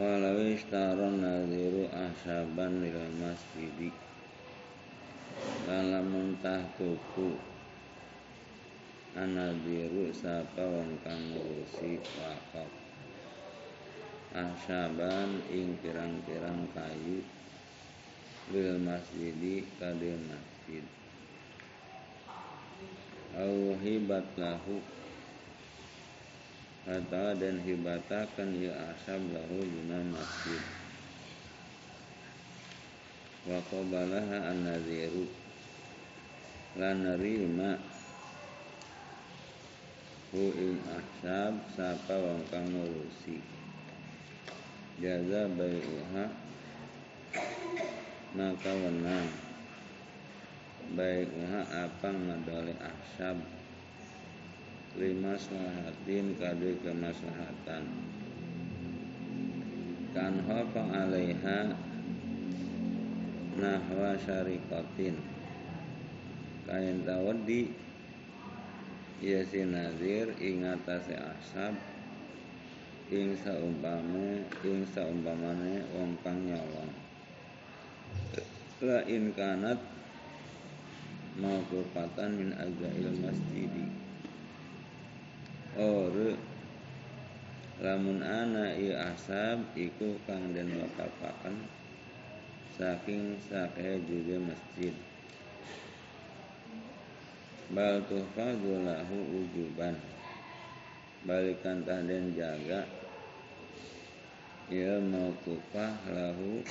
Wishtaron nadiru ahsaban lil masjidi. Lalamun tah tuku. Anadiru sapa wong kang ngurusi wakaf. Ahsaban ing pirang-pirang kayu Lil masjidi kadil masjid. Au hibat lahu Atau dan hibatakan ya asab lahu dina masjid. Wa qabalaha an-nadhiru. Lan Hu ing asab Sapa wong kang ngurusi. Jaza bai'uha. Maka wenang. Bai'uha apa ngadoli asab lima selahatin kade kemaslahatan. Kan hafa alaiha nahwa syarikotin. Kain tawadi ya sinazir ingatase asab ing saumpame ing saumpamane wong kang nyolong la in kanat mawqufatan min ajail masjidi Ore. Lamun ana i asab iku kang den wakafaken saking sake juga masjid. Bal tuhfadzu lahu ujuban balikan den jaga. Ya mauqufah lahu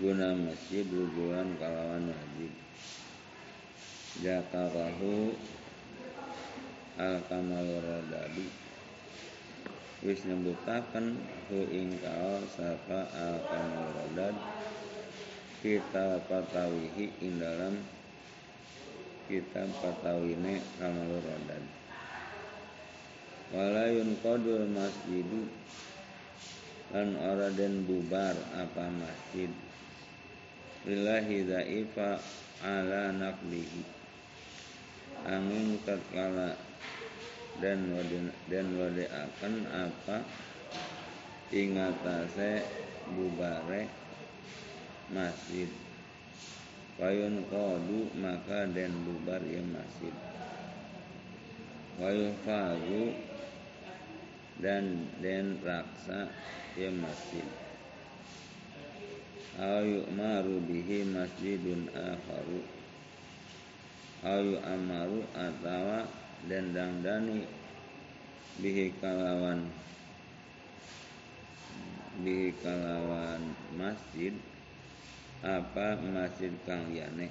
guna masjid wujuban kalawan wajib jakarahu al kamal rodadi wis nyebutaken hu ing sapa al kamal rodad kita patawihi ing dalam kita patawine kamal rodad walayun qadul masjidu lan ora den bubar apa masjid. Lillahi dhaifa ala naklihi angin tatkala dan dan wade akan apa? Ingatase bubare masjid. Wayun kodu maka dan bubar ya masjid. Wayun fagu dan den raksa ya masjid. Ayu maru bihi masjidun akharu. Ayu amaru atawa dan dangdani bihi kalawan. Bihi kalawan masjid apa masjid kang yane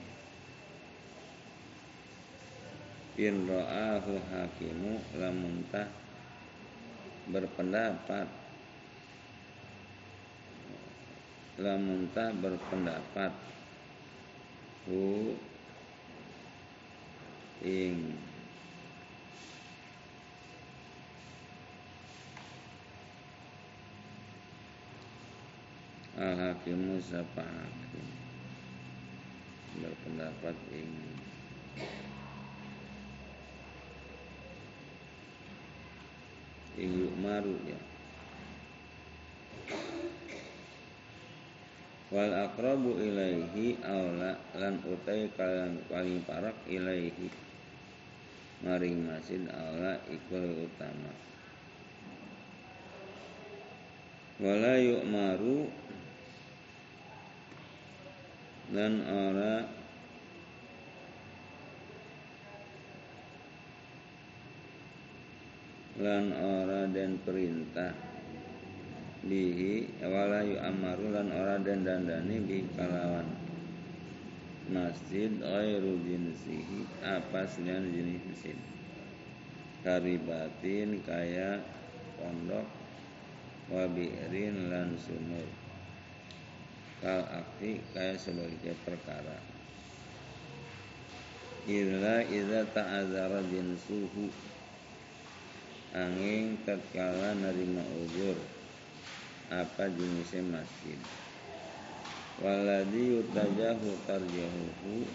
in ra'ahu hakimu lamun tah berpendapat. Lamun tah berpendapat. Hu ing al hakimu sapa hakim berpendapat ini. Ing maru ya. Wal akrabu ilaihi aula lan utai kalian paling parak ilaihi. Maring masjid aula ikul utama. Wala yu'maru dan ora lan ora dan perintah bihi wala yu amaru lan ora dan dandani bi kalawan. Masjid ghairu jinsihi apa selain jenis masjid? Karibatin kaya pondok wabirin lan sumur kal akti kaya sebagai perkara. Illa idza ta'adzara jinsuhu. Angin tatkala nerima ujur apa jenisnya masjid? Waladi utajahu tarjahuhu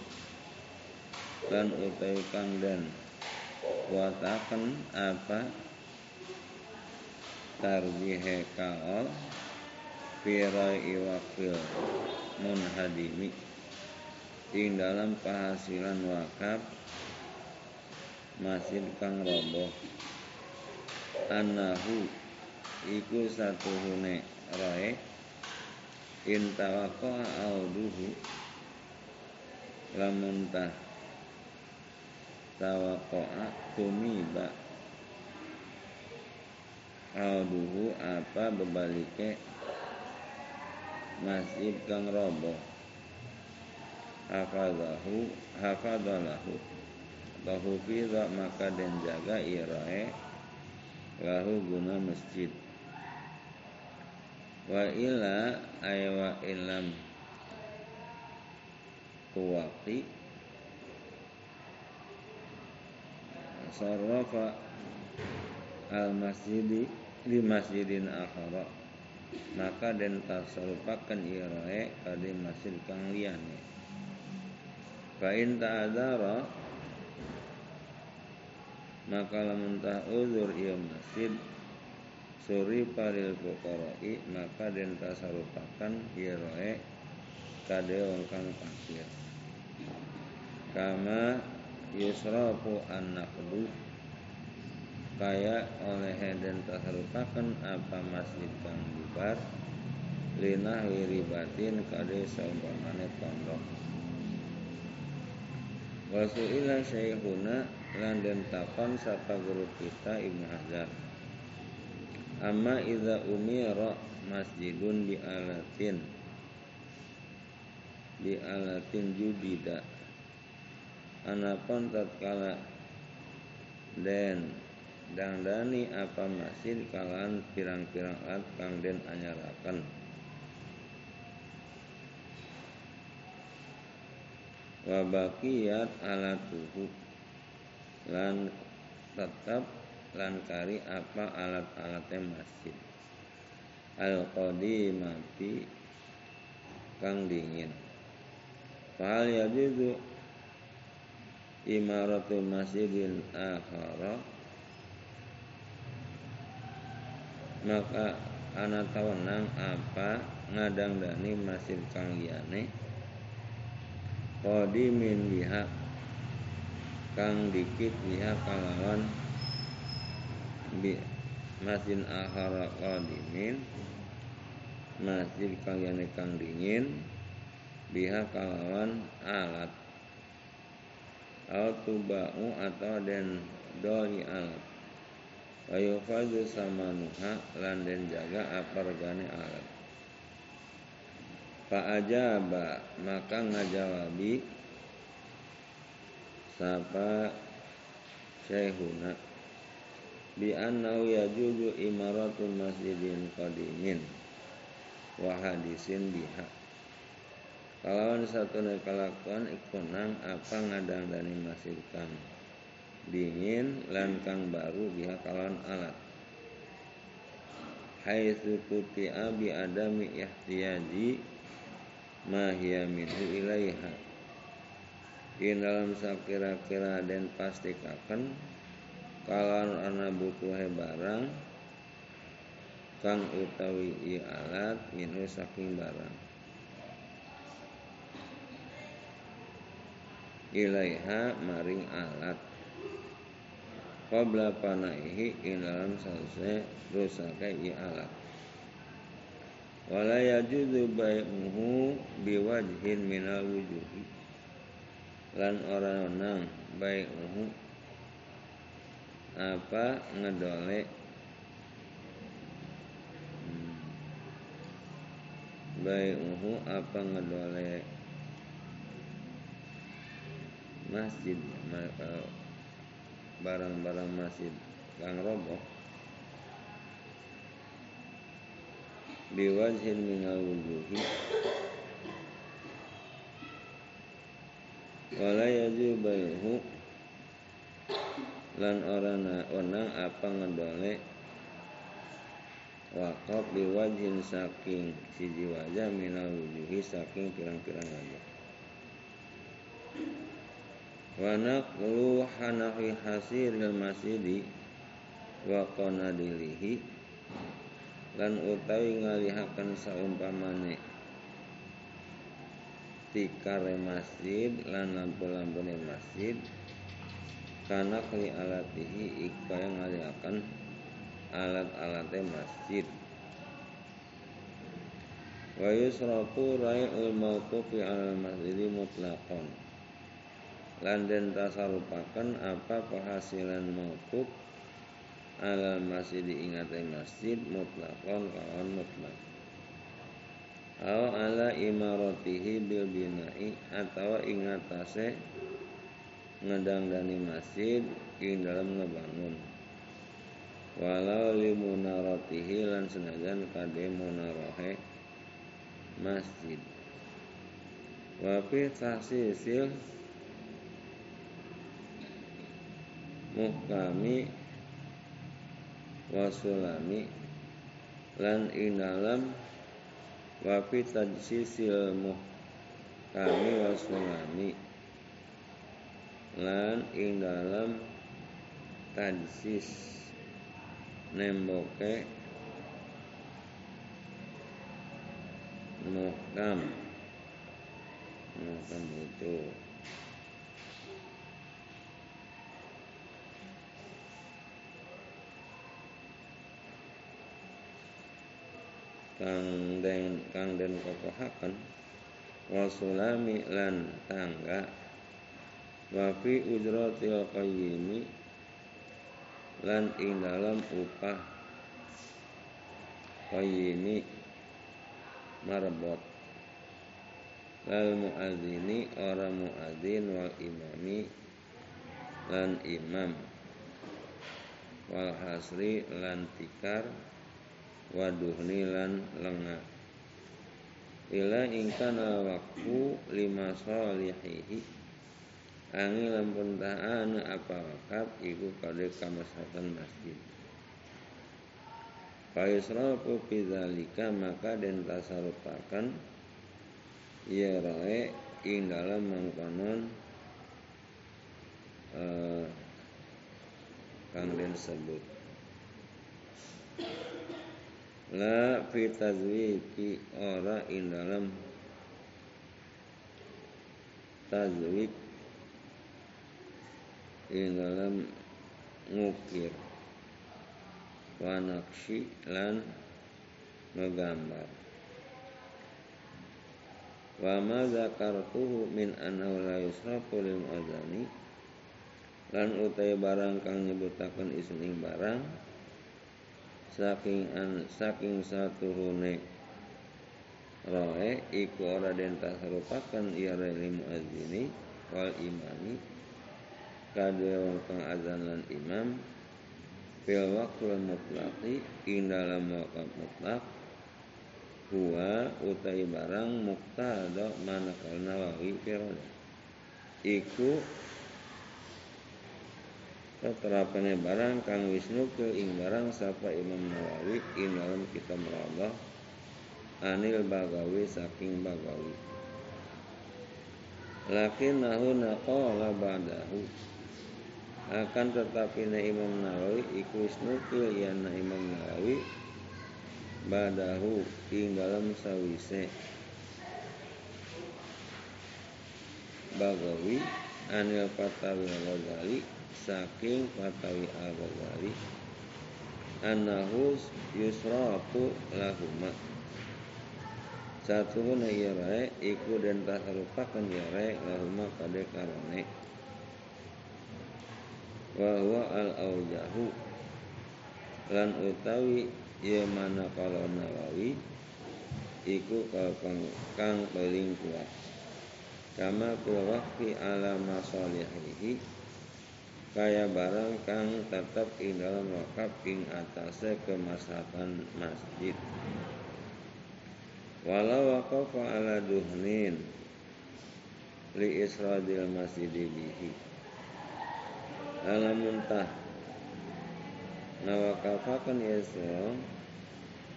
lan utai dan watakan apa? Tarjihe kaol firai iwakil munhadimi. Ing dalam penghasilan wakaf masjid kang roboh. Anahu iku satuhune rae. Intawako auduhu lamun tah tawakoa tumiba auduhu apa bebalike masjid kang roboh. Hafadahu hafadalahu. Lahu fidha maka den jaga irae lahu guna masjid. Wa ila aywa ilam. Tuwaqi sarrafa al masjidi di masjidin akhara maka den tasarupakan irae kadi masjid kang liyane fa in ta'adzara maka lamun ta uzur ieu masjid suri paril fuqara'i maka den tasarupakan irae kade wong kang fakir kama yusrafu an-naqdu kaya oleh dan tasarupakan apa masjid kang bubar? Lina wiribatin kade saumpamane pondok. Wasu'ila syekhuna lan den takon sapa guru kita Ibnu Hajar. Amma idza umira masjidun bi alatin. Bi alatin judida anapun tatkala den dangdani apa masjid kalan pirang-pirang alat kang den anyarakan wa baqiyat alatuhu lan tetap lan kari apa alat-alatnya masjid al qadimati kang dingin. Fal yajuzu imaratu masjidin akhara maka anak tawenang apa ngadang dani masjid kang liyane? Qadimin biha kang dikit biha kalawan bi masjid akhara qadimin masjid kang liyane kang dingin biha kalawan alat. Atau tubau atau den doi alat Wayu fadu sama nuha lan den jaga apa regane alat. Pak ajaba maka ngajawabi sapa syekhuna bi annau yajuzu imaratul masjidin qadimin wa hadisin biha kalawan satu kelakuan ikunang apa ngadang dari masjid kang dingin lan kang baru biha kalawan alat. Haitsu kuti'a bi adami ihtiyaji ma hiya minhu ilaiha. In dalam sakira-kira den pastikaken kalawan ana butuhe barang kang utawi i alat minhu saking barang. Ilaiha maring alat qabla panaihi ing dalam sause rusake i alat wala yajuzu bai'uhu biwajhin minal wujuhi lan ora nang bai'uhu apa ngedole hmm. bai'uhu apa ngedole masjid barang-barang masjid kang roboh biwajhin minal wujuhi wala yajubayhu lan orana onang apa ngedole wakaf biwajhin saking siji wajah minal wujuhi saking pirang-pirang wajah wa naqlu hanafi hasiril masjidi wa qanadilihi. Lan utawi ngalihaken saumpamane tikare masjid lan lampu-lampune masjid karena kali alatihi yang ngalihaken alat-alate masjid. Wa yusrafu rai'ul mawqufi 'alal masjidi mutlaqan lan den tasarupaken apa penghasilan mawquf alal masjid ingate masjid mutlaqan kawan mutlak. Aw ala imaratihi bil binai atau ingatase ngedangdani masjid ing dalam ngebangun. Walau limunaratihi lan senajan kade munarohe masjid. Wa fi muhkami wasulami lan ing dalam wa fi tajsisil muhkami wasulami lan ing dalam tajsis nemboke muhkam muhkam itu kang den kang den kokohaken. Wasulami lan tangga. Wa fi ujratil lan ing dalam upah qayyimi marbot lal muadzini ora muadzin wal imami lan imam. Wal hasri lan tikar waduhni lan lengah ila ingkana waktu lima solihihi angi lampun ta'an apa wakaf iku kade kamasatan masjid. Faisrafu bidzalika maka den tasarupakan ya rae ing dalam mangkonon uh, kang den sebut la fi tazwiki ora ing dalam tazwik ing dalam ngukir wa naqsi lan menggambar. Wa ma zakartuhu min annahu la yusrafu lil adani lan utai barang kang nyebutaken isun barang saking an saking saturune roe iku ora den tasarupaken ya lil muadzini wal imami kadhe kang azan lan imam fil waqtul mutlaqi ing dalam waqt mutlak huwa utai barang muktada manakal nawawi firada iku Keterapane barang kang wisnu ke ing barang sapa Imam Nawawi ing dalam kitab Allah anil bagawi saking bagawi. Lakin nahu naqala ba'dahu. Akan tetapi na Imam Nawawi iku nukil ya na Imam Nawawi badahu ing dalam sawise. Bagawi anil Fatawi Al-Ghazali saking Fatawi Al-Ghazali annahu yusrafu lahuma. Satu na yarae iku dan tak lupakan yarae lahuma pada karone. Wa huwa al aujahu lan utawi ya mana kalau Nawawi iku kang kang paling kuat. Kama kul waqfi ala masalihihi kaya barang kang tetap ing dalam wakaf ing atase kemaslahatan masjid. Walau waqafa ala duhnin li isradil masjid bihi. Alamun tah nawakafakan yasra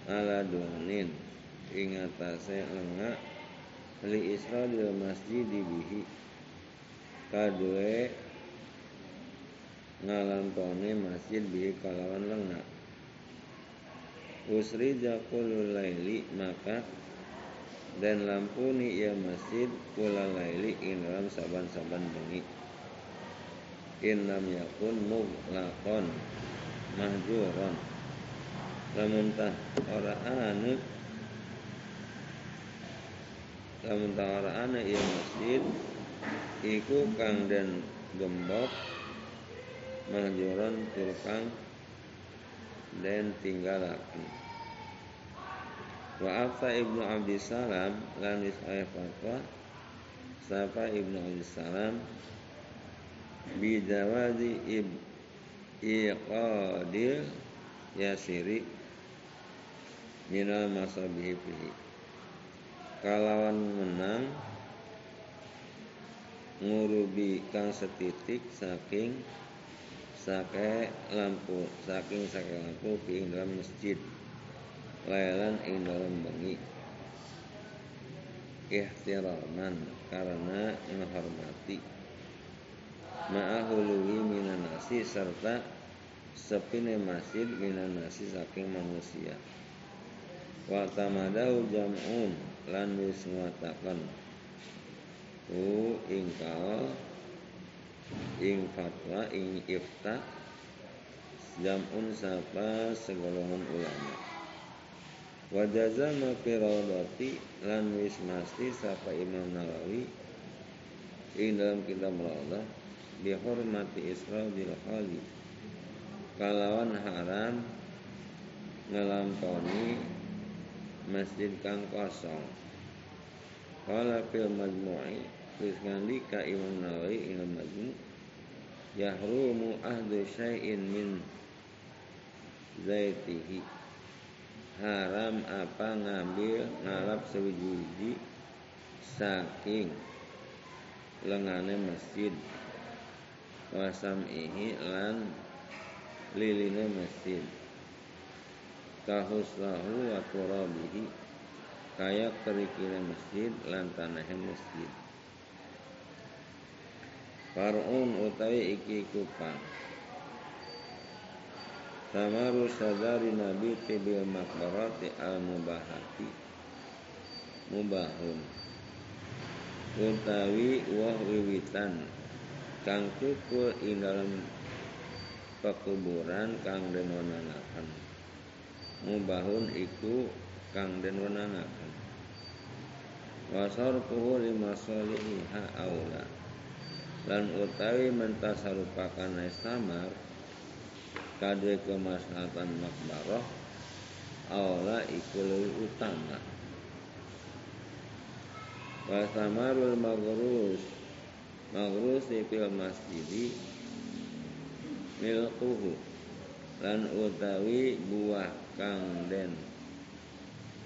ala dunin ing atase lenga li isradil masjid bihi. Kadue ngalampone masjid bihi kalawan lenga Usri jakul laili maka dan lampu ni ia masjid kula laili in dalam saban-saban bengi. In lam yakun muglaqon mahjuron. Lamun tah ora anu lamun tah ora anu ia masjid iku kang den gembok mahjuron turkang dan tinggalaken wa afta ibnu abdissalam lan wis fatwa sapa ibnu abdissalam bijawazi ib iqadil yasiri minal masabihi fihi. Kalawan menang ngurubi kang setitik saking sake lampu saking sake lampu fi dalam masjid. Lailan ing dalam bengi. Ihtiraman karena menghormati. Ma'ahului minan nasi serta sepine masjid minan nasi saking manusia. Wa tamadahu jam'un lan wis ngatakan hu ingkal ing fatwa ing ifta jamun sapa segolongan ulama. Wajazama firadati lan wis masti sapa Imam Nawawi ing dalam kitab Rawdah bihormati Isra'il khali. Kalawan haram ngelamponi masjid kang kosong. Kala fil majmu'i Terus ngandika Imam Nawawi Imam Majmu Yahrumu ahdu syai'in min Zaitihi. Haram apa ngambil ngalap sewiji Saking Lengane masjid. Wasam'ihi lan Liline masjid. Kahuslahu wa turabihi Kayak kerikile masjid lan masjid Far'un utawi iki kupang. Samaru sadari nabi tibil makbarati al mubahati Mubahun. Utawi wah wiwitan. Kang kukul ing dalam pekuburan kang den Mubahun iku kang den wenanaken Wasarfuhu lima soliha aula lan utawi mentasarupakan samar kadhe kemaslahatan makbaroh aula iku utama. Wa samarul maghrus maghrus masjidi milkuhu lan utawi buah kang den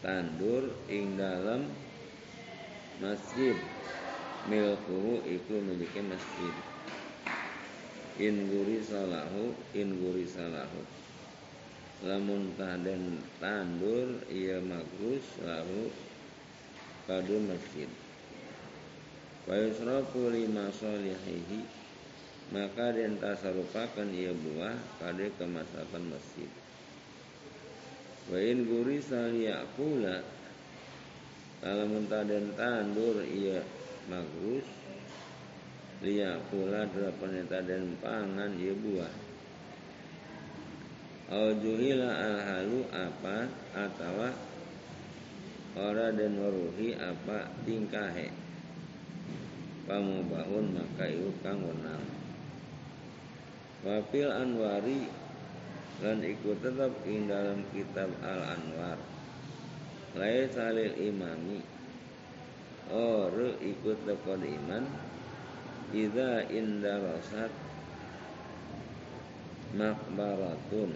tandur ing dalam masjid milkuhu iku miliki masjid. In guri salahu in guri salahu lamun taden tandur ia magrus lahu kadu masjid. Wa yusrafu lima solihihi maka den tasarupakan ia buah pada kemaslahatan masjid. Wa in guri saliyakula lamun taden tandur ia magrus liya pula delapan dan pangan ya buah. Aujuhila al halu apa atau ora dan waruhi apa tingkahe. Pamubahun maka iu kang wenang. Wafil anwari dan ikut tetap ing dalam kitab al anwar Lai salil imami Ore ikut tekod iman. Iza inda rosat Makbaratun.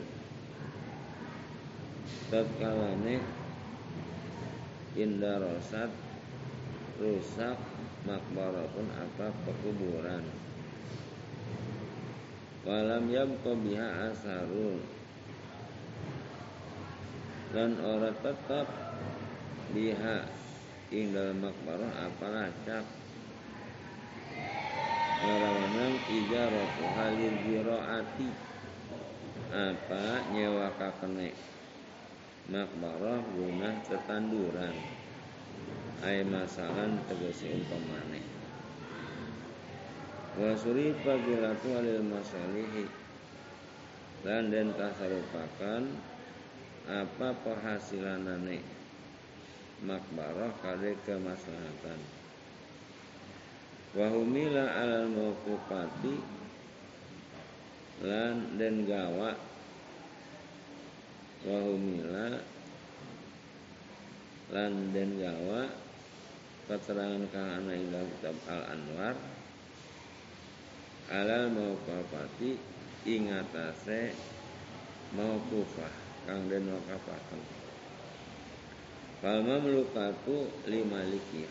Tatkalane Inda rosat Rusak Makbaratun apa pekuburan. Walam yabqa biha asarun. Dan orang tetap Biha ing dalam makbarah apalah cap Ngarawanang ijaratu halil biroati apa nyewa kakene? Makbarah guna ketanduran. Ay masalan tegese umpamane. Wa surifa bilatu alil masalihi. Lan den kasarupakan apa penghasilanane makbarah kade kemaslahatan. Wahumila alal mawqufati lan den gawa wahumila lan den gawa keterangan kang ana ing kitab Al Anwar alal mauqafati ing atase mauqufah kang den waqafaken Fal mamlukatu limaliki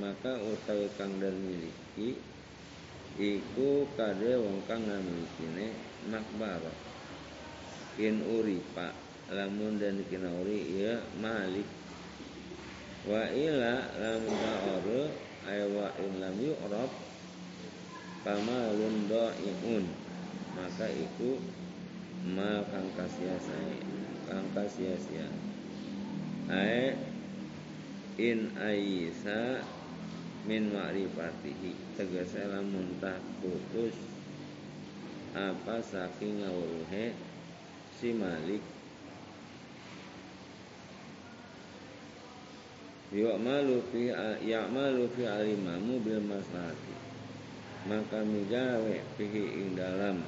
maka utawi kang den miliki iku kade wong kang ngamilikine makbarah in uripa lamun dan kinauri ya malik. Wa ila lam ta'aru ay wa in lam yu'rab kamalun dha'iun maka itu ma kang kasia-sia kang kasia-sia ay in aisa min ma'rifatihi. Tegese lamun tah putus. Apa saking ngawruhe si Malik. Ya'malu fi ya'malu fi alimamu bil maslahati. Maka migawe fihi ing dalam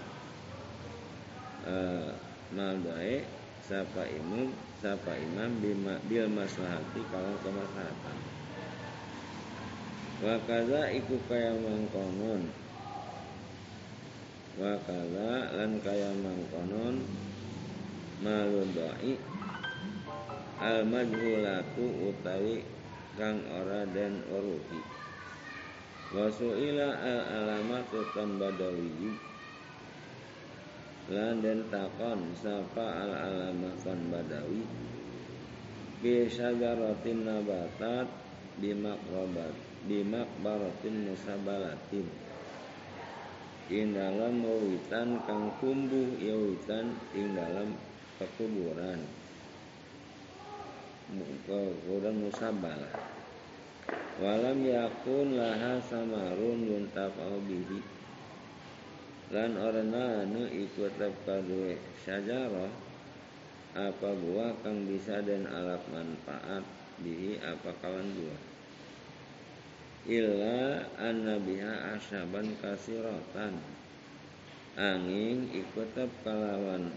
uh, maldae sapa imam sapa imam bima, bil maslahati kalau kemaslahatan. Wa kaza iku kaya mangkonon. Wa kaza lan kaya mangkonon maludai al majhulatu utawi kang ora den uruti wasuila al alamatu kan badawi lan den takon sapa al alamah kan badawi. Bi syajaratin nabatat di makrobat di makbaratin musabalatin. Ing dalam witan kang tumbuh ya witan ing dalam pekuburan kemudian musabalah. Walam yakun laha samarun yuntafa'u bihi lan orana anu ikut kadue syajarah apa buah kang bisa dan alat manfaat bihi apa kawan buah? Illa anna biha asyaban kasiratan. Angin ikut kalawan.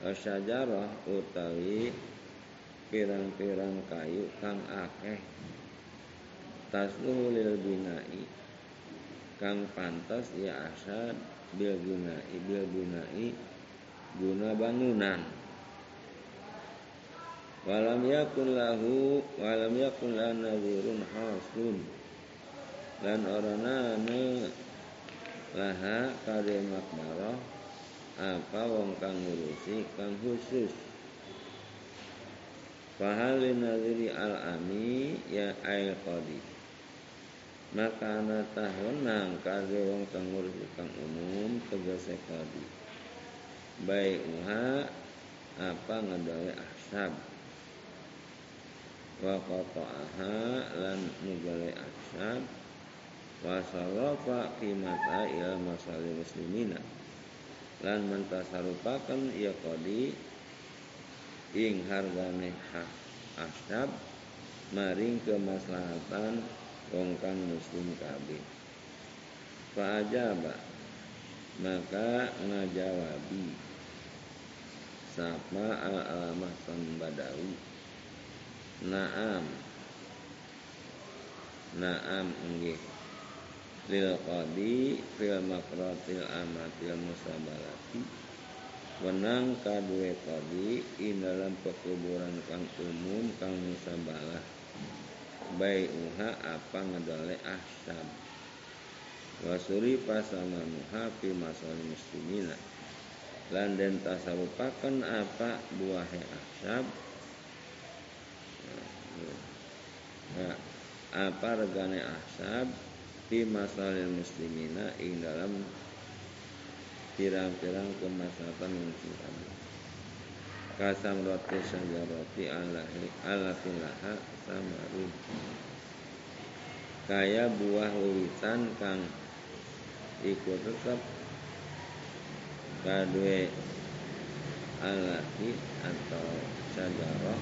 Syajarah utawi pirang-pirang kayu kang akeh. Tasluhu lil binai kang pantas ya asad bil binai bil binai guna bangunan walam yakun lahu walam yakun la nadhirun hasun. Dan orana laha kare makmarah apa wong kang ngurusi kang khusus. Fahal nadiri al-ami ya ail qadi Maka ana tahunang kade wong kang kang umum tegese qadi Baik uha apa ngadawe ahsab Wa qata'aha lan nugale ahsab Wa sarrafa qimata ila masali muslimina. Lan mentasarupakan ya qadi ing hargane hak asab maring kemaslahatan wong kang muslim kabeh. Fa'ajaba. Maka ngajawabi. Sapa al alamah san badawi. Naam. Naam nggih. Lil qadi fil makratil amatil musabalati. Wenang kadue kodi in dalam pekuburan kang umum kang musabalah Baik uha apa ngedole ahsab Wasuri pasama muha fi masal muslimina. Lan den tasarupakan apa buahe ahsab nah, Apa regane ahsab Fi masalil muslimina ing dalam pirang-pirang kemaslahatan muslim kasam roti sajaroti alahi alafilaha samarun kaya buah wiwitan kang iku tetep kadue alahi atau sajarah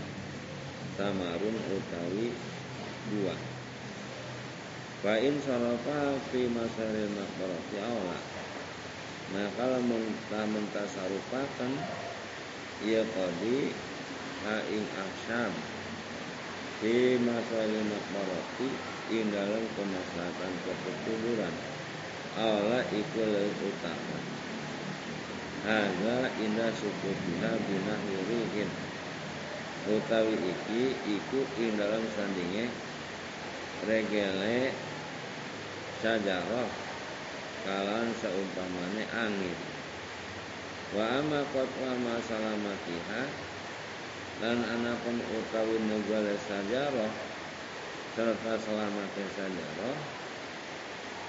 samarun utawi buah. Fa in sarafa fi masaril makbarati awla maka lamun mentah sarupakan ia kodi ha ing asyam fi masaril makbarati ing dalam kemaslahatan kekuburan awla iku utama. Haza indah sukutiha binah yurihin Utawi iki iku ing dalam sandinge regele sajarah kalan seumpamane angin. Wa amma qatwa ma dan anapun utawi negale sajarah serta selamatnya sajarah.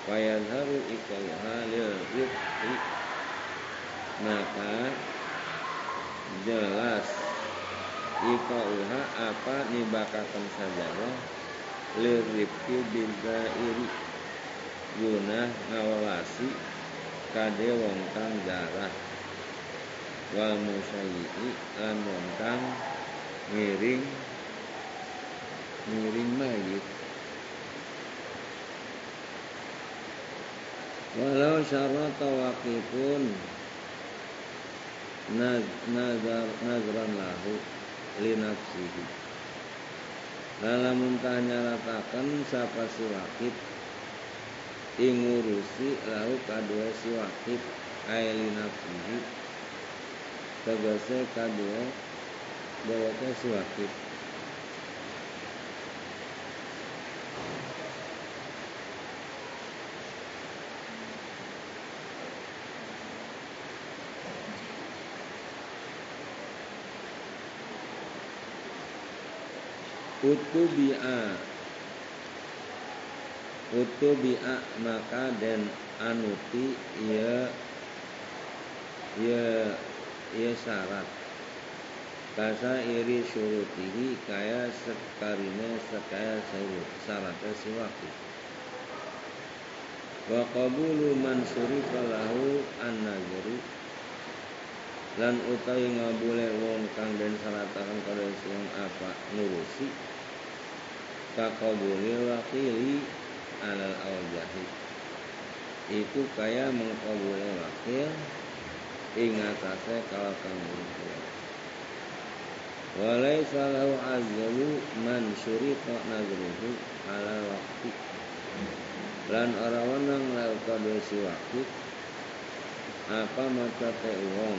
Fayadharu ikauha lil rifqi. Maka jelas ikauha apa nibakakan sajarah? Lil rifqi iri guna ngawalasi kade wong kang jarah. Wal musayyi lan wong kang ngiring. Ngiring mayit. Walau syarata waqifun nazar nazran lahu li nafsihi. Dalam muntah nyaratakan siapa si ingurusi lahu kadua si wakif aili nafsihi. Tegese kadua si wakif Utubi'a. Utubi'a maka dan anuti ia ia ia syarat kasa iri surutihi kaya sekarine sekaya surut syaratnya si waktu wa qabulu man surifa lahu an nazru lan utawi ngabule wong kang den syarataken kada wong apa nurusi kakabuli wakili alal awjahi. Itu kaya mengkabuli wakil ingatase kalau kamu walai salahu azzalu man syurita nazruhu ala wakti lan ora wenang lau kadhe waktu apa maca te wong?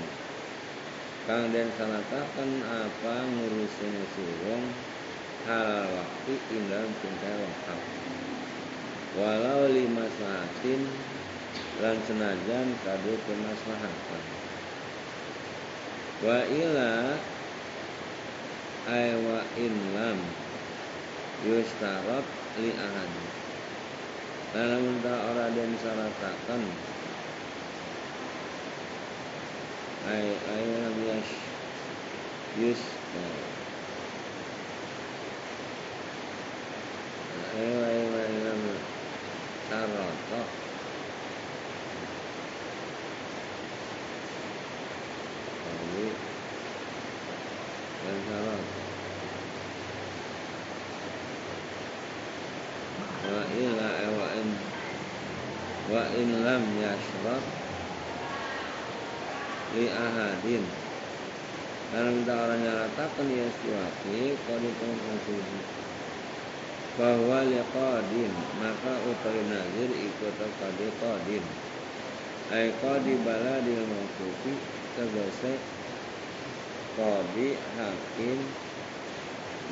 Kang den salataken apa ngurusin si wong? Halal waktu indang tingkai wakaf walau lima sahatin lan senajan kado kemaslahatan. Wa ila ay wa in lam yustarat li ahadi dalam entah orang dan syaratakan ay ay lam yus yus Ewa ewa lam sarata Jadi Dan salat Wa ila ewa in Wa in lam yashrat Li ahadin. Dalam orang nyatakan ya siwaki Kau ditemukan bahwa liqadin maka utawi nazir ikut kadi qadin ay qadi baladil mawqufi tegese qadi hakim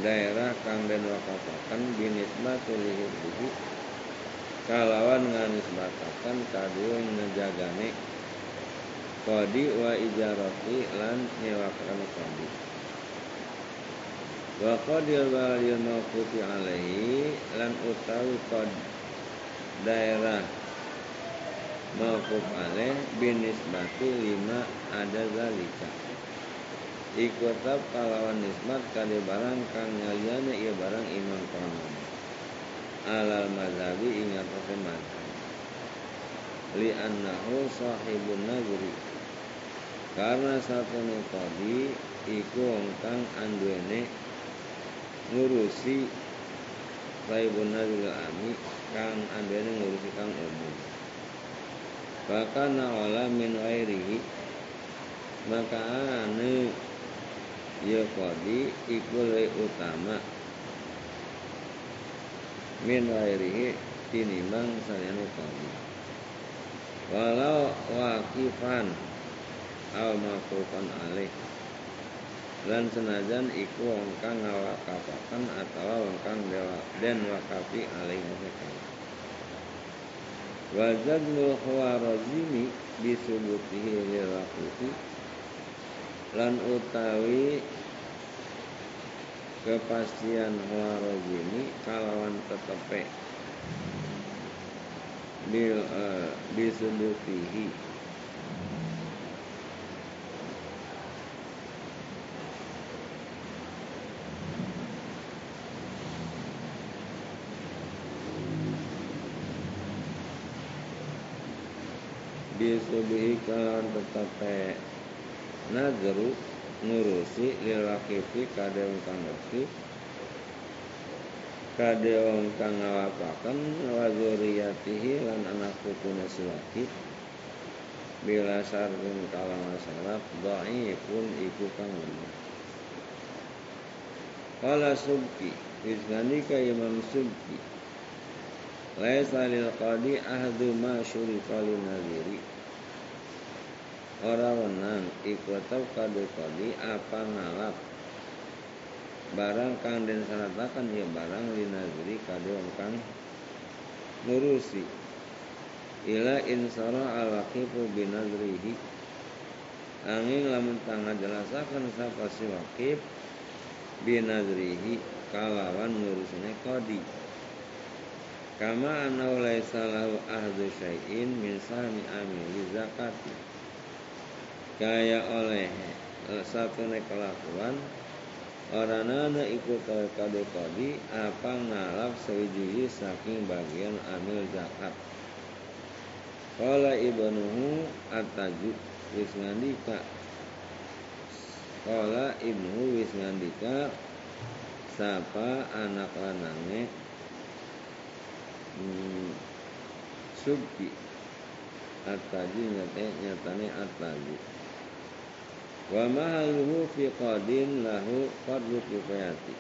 daerah kang den wakafakan binisbatul lihi kalawan nganisbatakan kadue ngejagane qadi wa ijarati lan nyewakakan qadi wa qadil balil mawqufi alaihi lan utawi qad daerah mawquf alaih binisbati lima ada zalika. Iku tetap kalawan nisbat kade barang kang nyaliane ia barang imam konon alal mazhabi ingat atase mazhab li annahu sahibun nazri. Karena satu qadi iku wong kang anduene ngurusi sahibun nazri ami kang anduene ngurusi kang umum. Bahkan wala min wairihi maka ane ya kodi iku utama min wairihi tinimbang saliyane kodi walau wakifan al maqufan alih lan senajan iku wong kang ngawakafaken atau wong kang den wakafi alih mereka. Wajadul khawarazimi bisubutihi lirakuti lan utawi kepastian warogini kalawan tetepe bil uh, bisubutihi bisubihi kalawan tetepe nazru ngurusi lil waqifi kade wong kang kade wong kang ngawapaken wa zuriyatihi lan anak putune si wakif bila sarfin kalam syarat pun iku kang lemah Kala subki Wisgandika Imam subki. Laisa lil qadi ahdu ma syurifa lin nadiri Ora wenang iku tau kodi apa ngalap? Barang kang den sanatakan ya barang linazri kade wong kang ngurusi ila insara al waqifu binazrihi. Angin lamun tangga jelasakan sapa si waqif binazrihi kalawan ngurusine kodi. Kama anau laisa lahu ahdu syai'in min sahmi amili zakati kaya oleh eh, satu kelakuan Orangana ikut kade kodi apa ngalap sewiji saking bagian amil zakat. Kala ibnuhu ataju wis ngandika. Kala ibnuhu wis ngandika sapa anak lanange hmm, subki ataju nyate nyatane ataju wa mahaluhu fi qadin lahu qadru kifayati.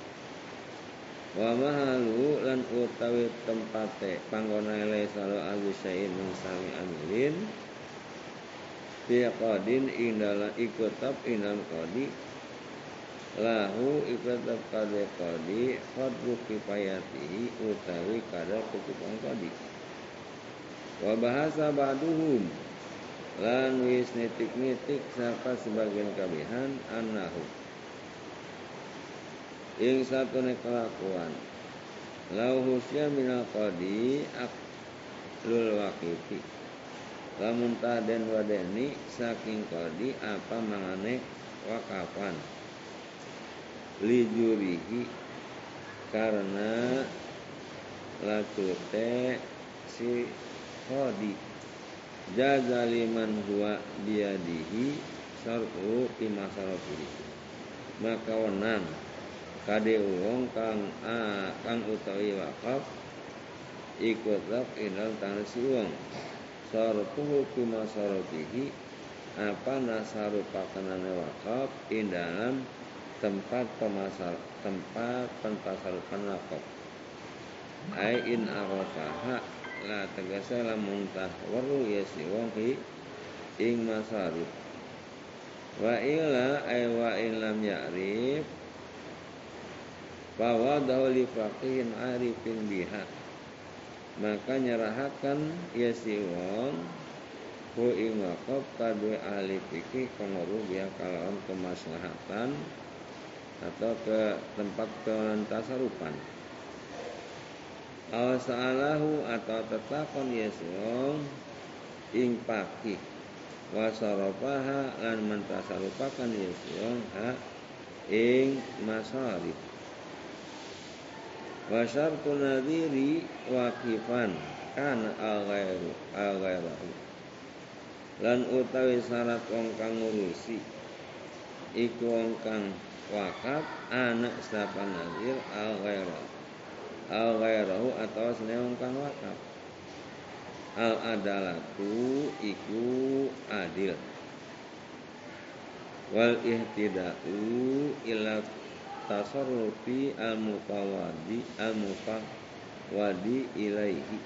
Wa mahaluhu lan utawi tempate panggona ele salo alu syai'in sami amilin. Fi qadin indala ikutab indal qadi. Lahu ikutab kade qadi qadru kifayatihi utawi kadar cukupan qadi. Wa bahasa ba'duhum lan wis nitik-nitik sapa sebagian kabihan anahu. Ing satu kelakuan. Lau husya minal qadi aklul wakifi lamun taden wadeni saking qadi apa mangane wakafan? Lijurihi karena latute si qadi jaza huwa biadihi sarfu fi masarafihi maka wenang kade wong kang a kang utawi wakaf ikut lak inal tanasi wong sarfu fi masarafihi apa nasaru pakanane wakaf in dalam tempat pemasar tempat pentasarupan wakaf. Ai in arafaha la tegese lamun tahwaru ya si wong ing masarif wa ila ay wa in lam ya'rif bahwa li faqihin arifin biha. Maka nyerahakan ya si wong ku ing wakaf kadue ahli fikih konoru biha kalawan kemaslahatan atau ke tempat Awasalahu atau tetakon yeswong ing pakih wasaropaha lan mentasarupakan yeswong ha ing masarif wa syartu nadhiri waqifan kana al ghairu al ghairahu lan utawi syarat wong kang ngurusi iku wong kang wakaf anak sapa nazir al al ghairahu atau sene wong kang wakaf. Al adalatu iku adil. Wal ihtida'u ila tasarrufi al mutawadi al mufawadi ilaihi.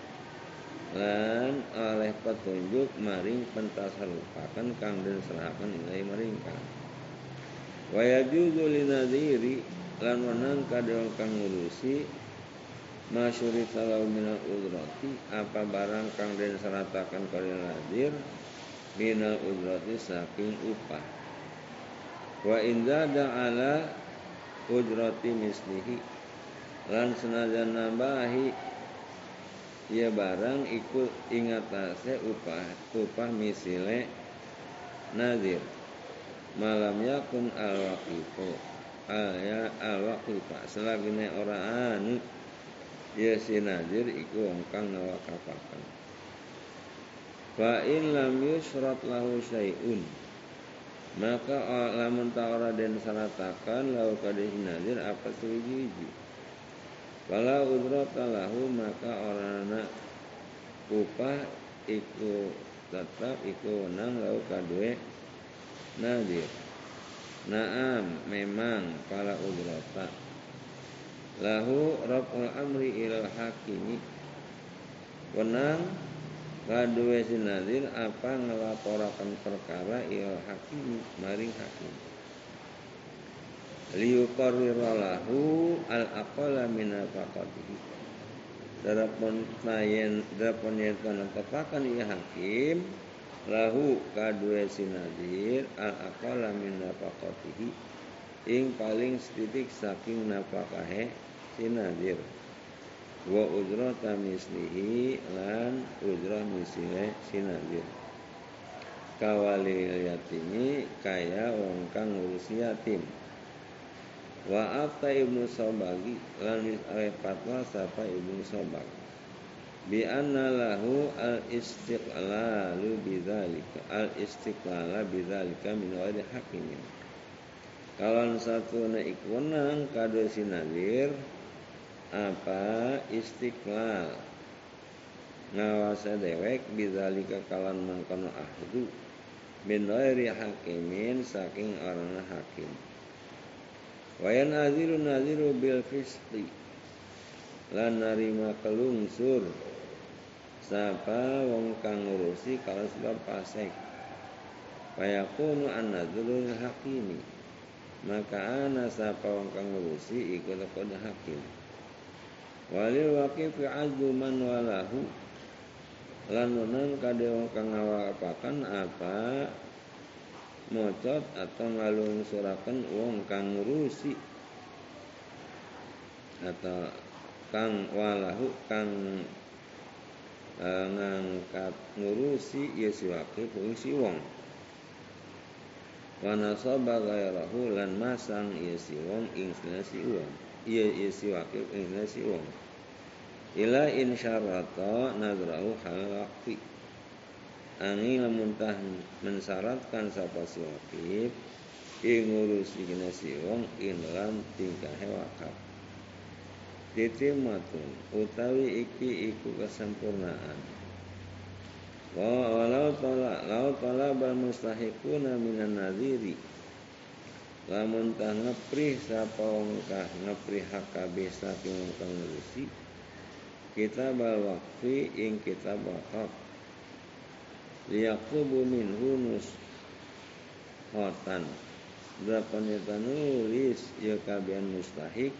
Lan oleh petunjuk maring pentasarrufakan kang den serahaken ilaihi maring kang wa yajuzu lan wenang kadang kang ngurusi masyuri talau minal udrati apa barang kang den seratakan kali nadir minal udrati saking upah. Wa inzada ala ujrati mislihi lan senajan nambahi ya barang ikut ingatase upah upah misile nazir malam yakun al waqifu al ya al waqifa selagine ora anu ya si nazir iku wong kang ngawakafaken fa in lam yusrat lahu syai'un maka lamun ta'ara den sanatakan lau kadih nadir apa suwiji? Wala udrota lahu maka orana upah iku tetap iku wenang lau kadue nadir. Naam memang pala udrota Lahu rabul amri ilal hakimi Wenang Kadue sinadir apa ngelaporakan perkara il hakim maring hakim. Liyukarriralahu al aqala min. Darapun nayen darapun yen kana tepakan ia hakim lahu kadue sinadir al aqala min ing paling setitik saking napakahe sinadir. Wa ujrata mislihi lan ujrah misile sinabir kawali yatimi kaya wong kang ngurusi yatim. Wa afta ibnu sobagi lan oleh fatwa sapa ibnu sobag bi anna lahu al istiqlalu bidzalika al istiqlala bidzalika min wadi hakimin kalau satu na ikwenang kado sinadir apa istiqlal? Ngawasa dewek bizalika kalan mangkono ahdu min ghairi hakimin saking orang hakim. Wayan naziru naziru bil fisqi lan narima kelungsur. Sapa wong kang ngurusi kalau sebab pasek. Fayakunu an nazrul hakimi maka ana sapa wong kang ngurusi iku kode hakim. Walil waqifi azdu man walahu. Lan menang kade wong kang ngawapakan apa mocot atau ngalung surakan wong kang ngurusi. Atau kang walahu kang e, ngangkat ngurusi ya si wakif si wong wa nasaba ghairahu lan masang ya si wong ing si wong. Iya iya si wakil ing si wong. Ila in syarata nadrahu hal waqfi. Angin lamun tah mensyaratkan sapa si wakif ing ngurusi kena si wong in lam tingkah wakaf. Titimatun utawi iki iku kesempurnaan walau tala lau tala bal mustahiquna minan nadhiri lamun tah ngeprih sapa wong kah ngeprih hak kabeh saking wong kang ngurusi kita bal waqfi ing kita wakaf liyakubu minhu nus hotan. Berapa nyata nulis ya kabian mustahik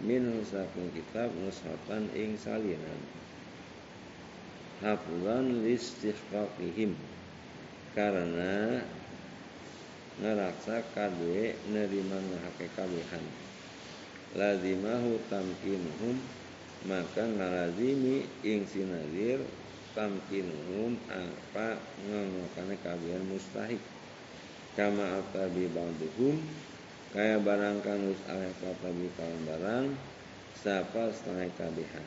min saking kitab nushotan ing salinan hafzan listihqaqihim karena ngeraksa kadue nerima ngahake kawihan lazimahu tamkinuhum maka ngalazimi ing sinadir tamkinuhum apa ngomokane kawihan mustahik. Kama atabi ba'duhum kaya barang kang wis aleh kata barang sapa setengah kabihan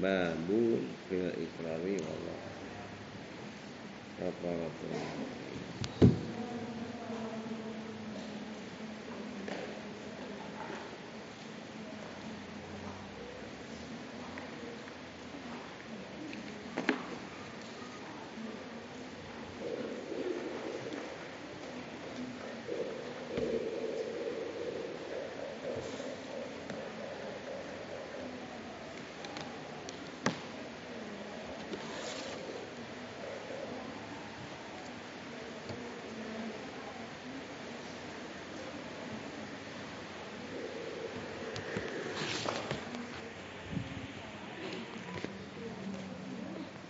babul fil ikrari wallah. Rabbana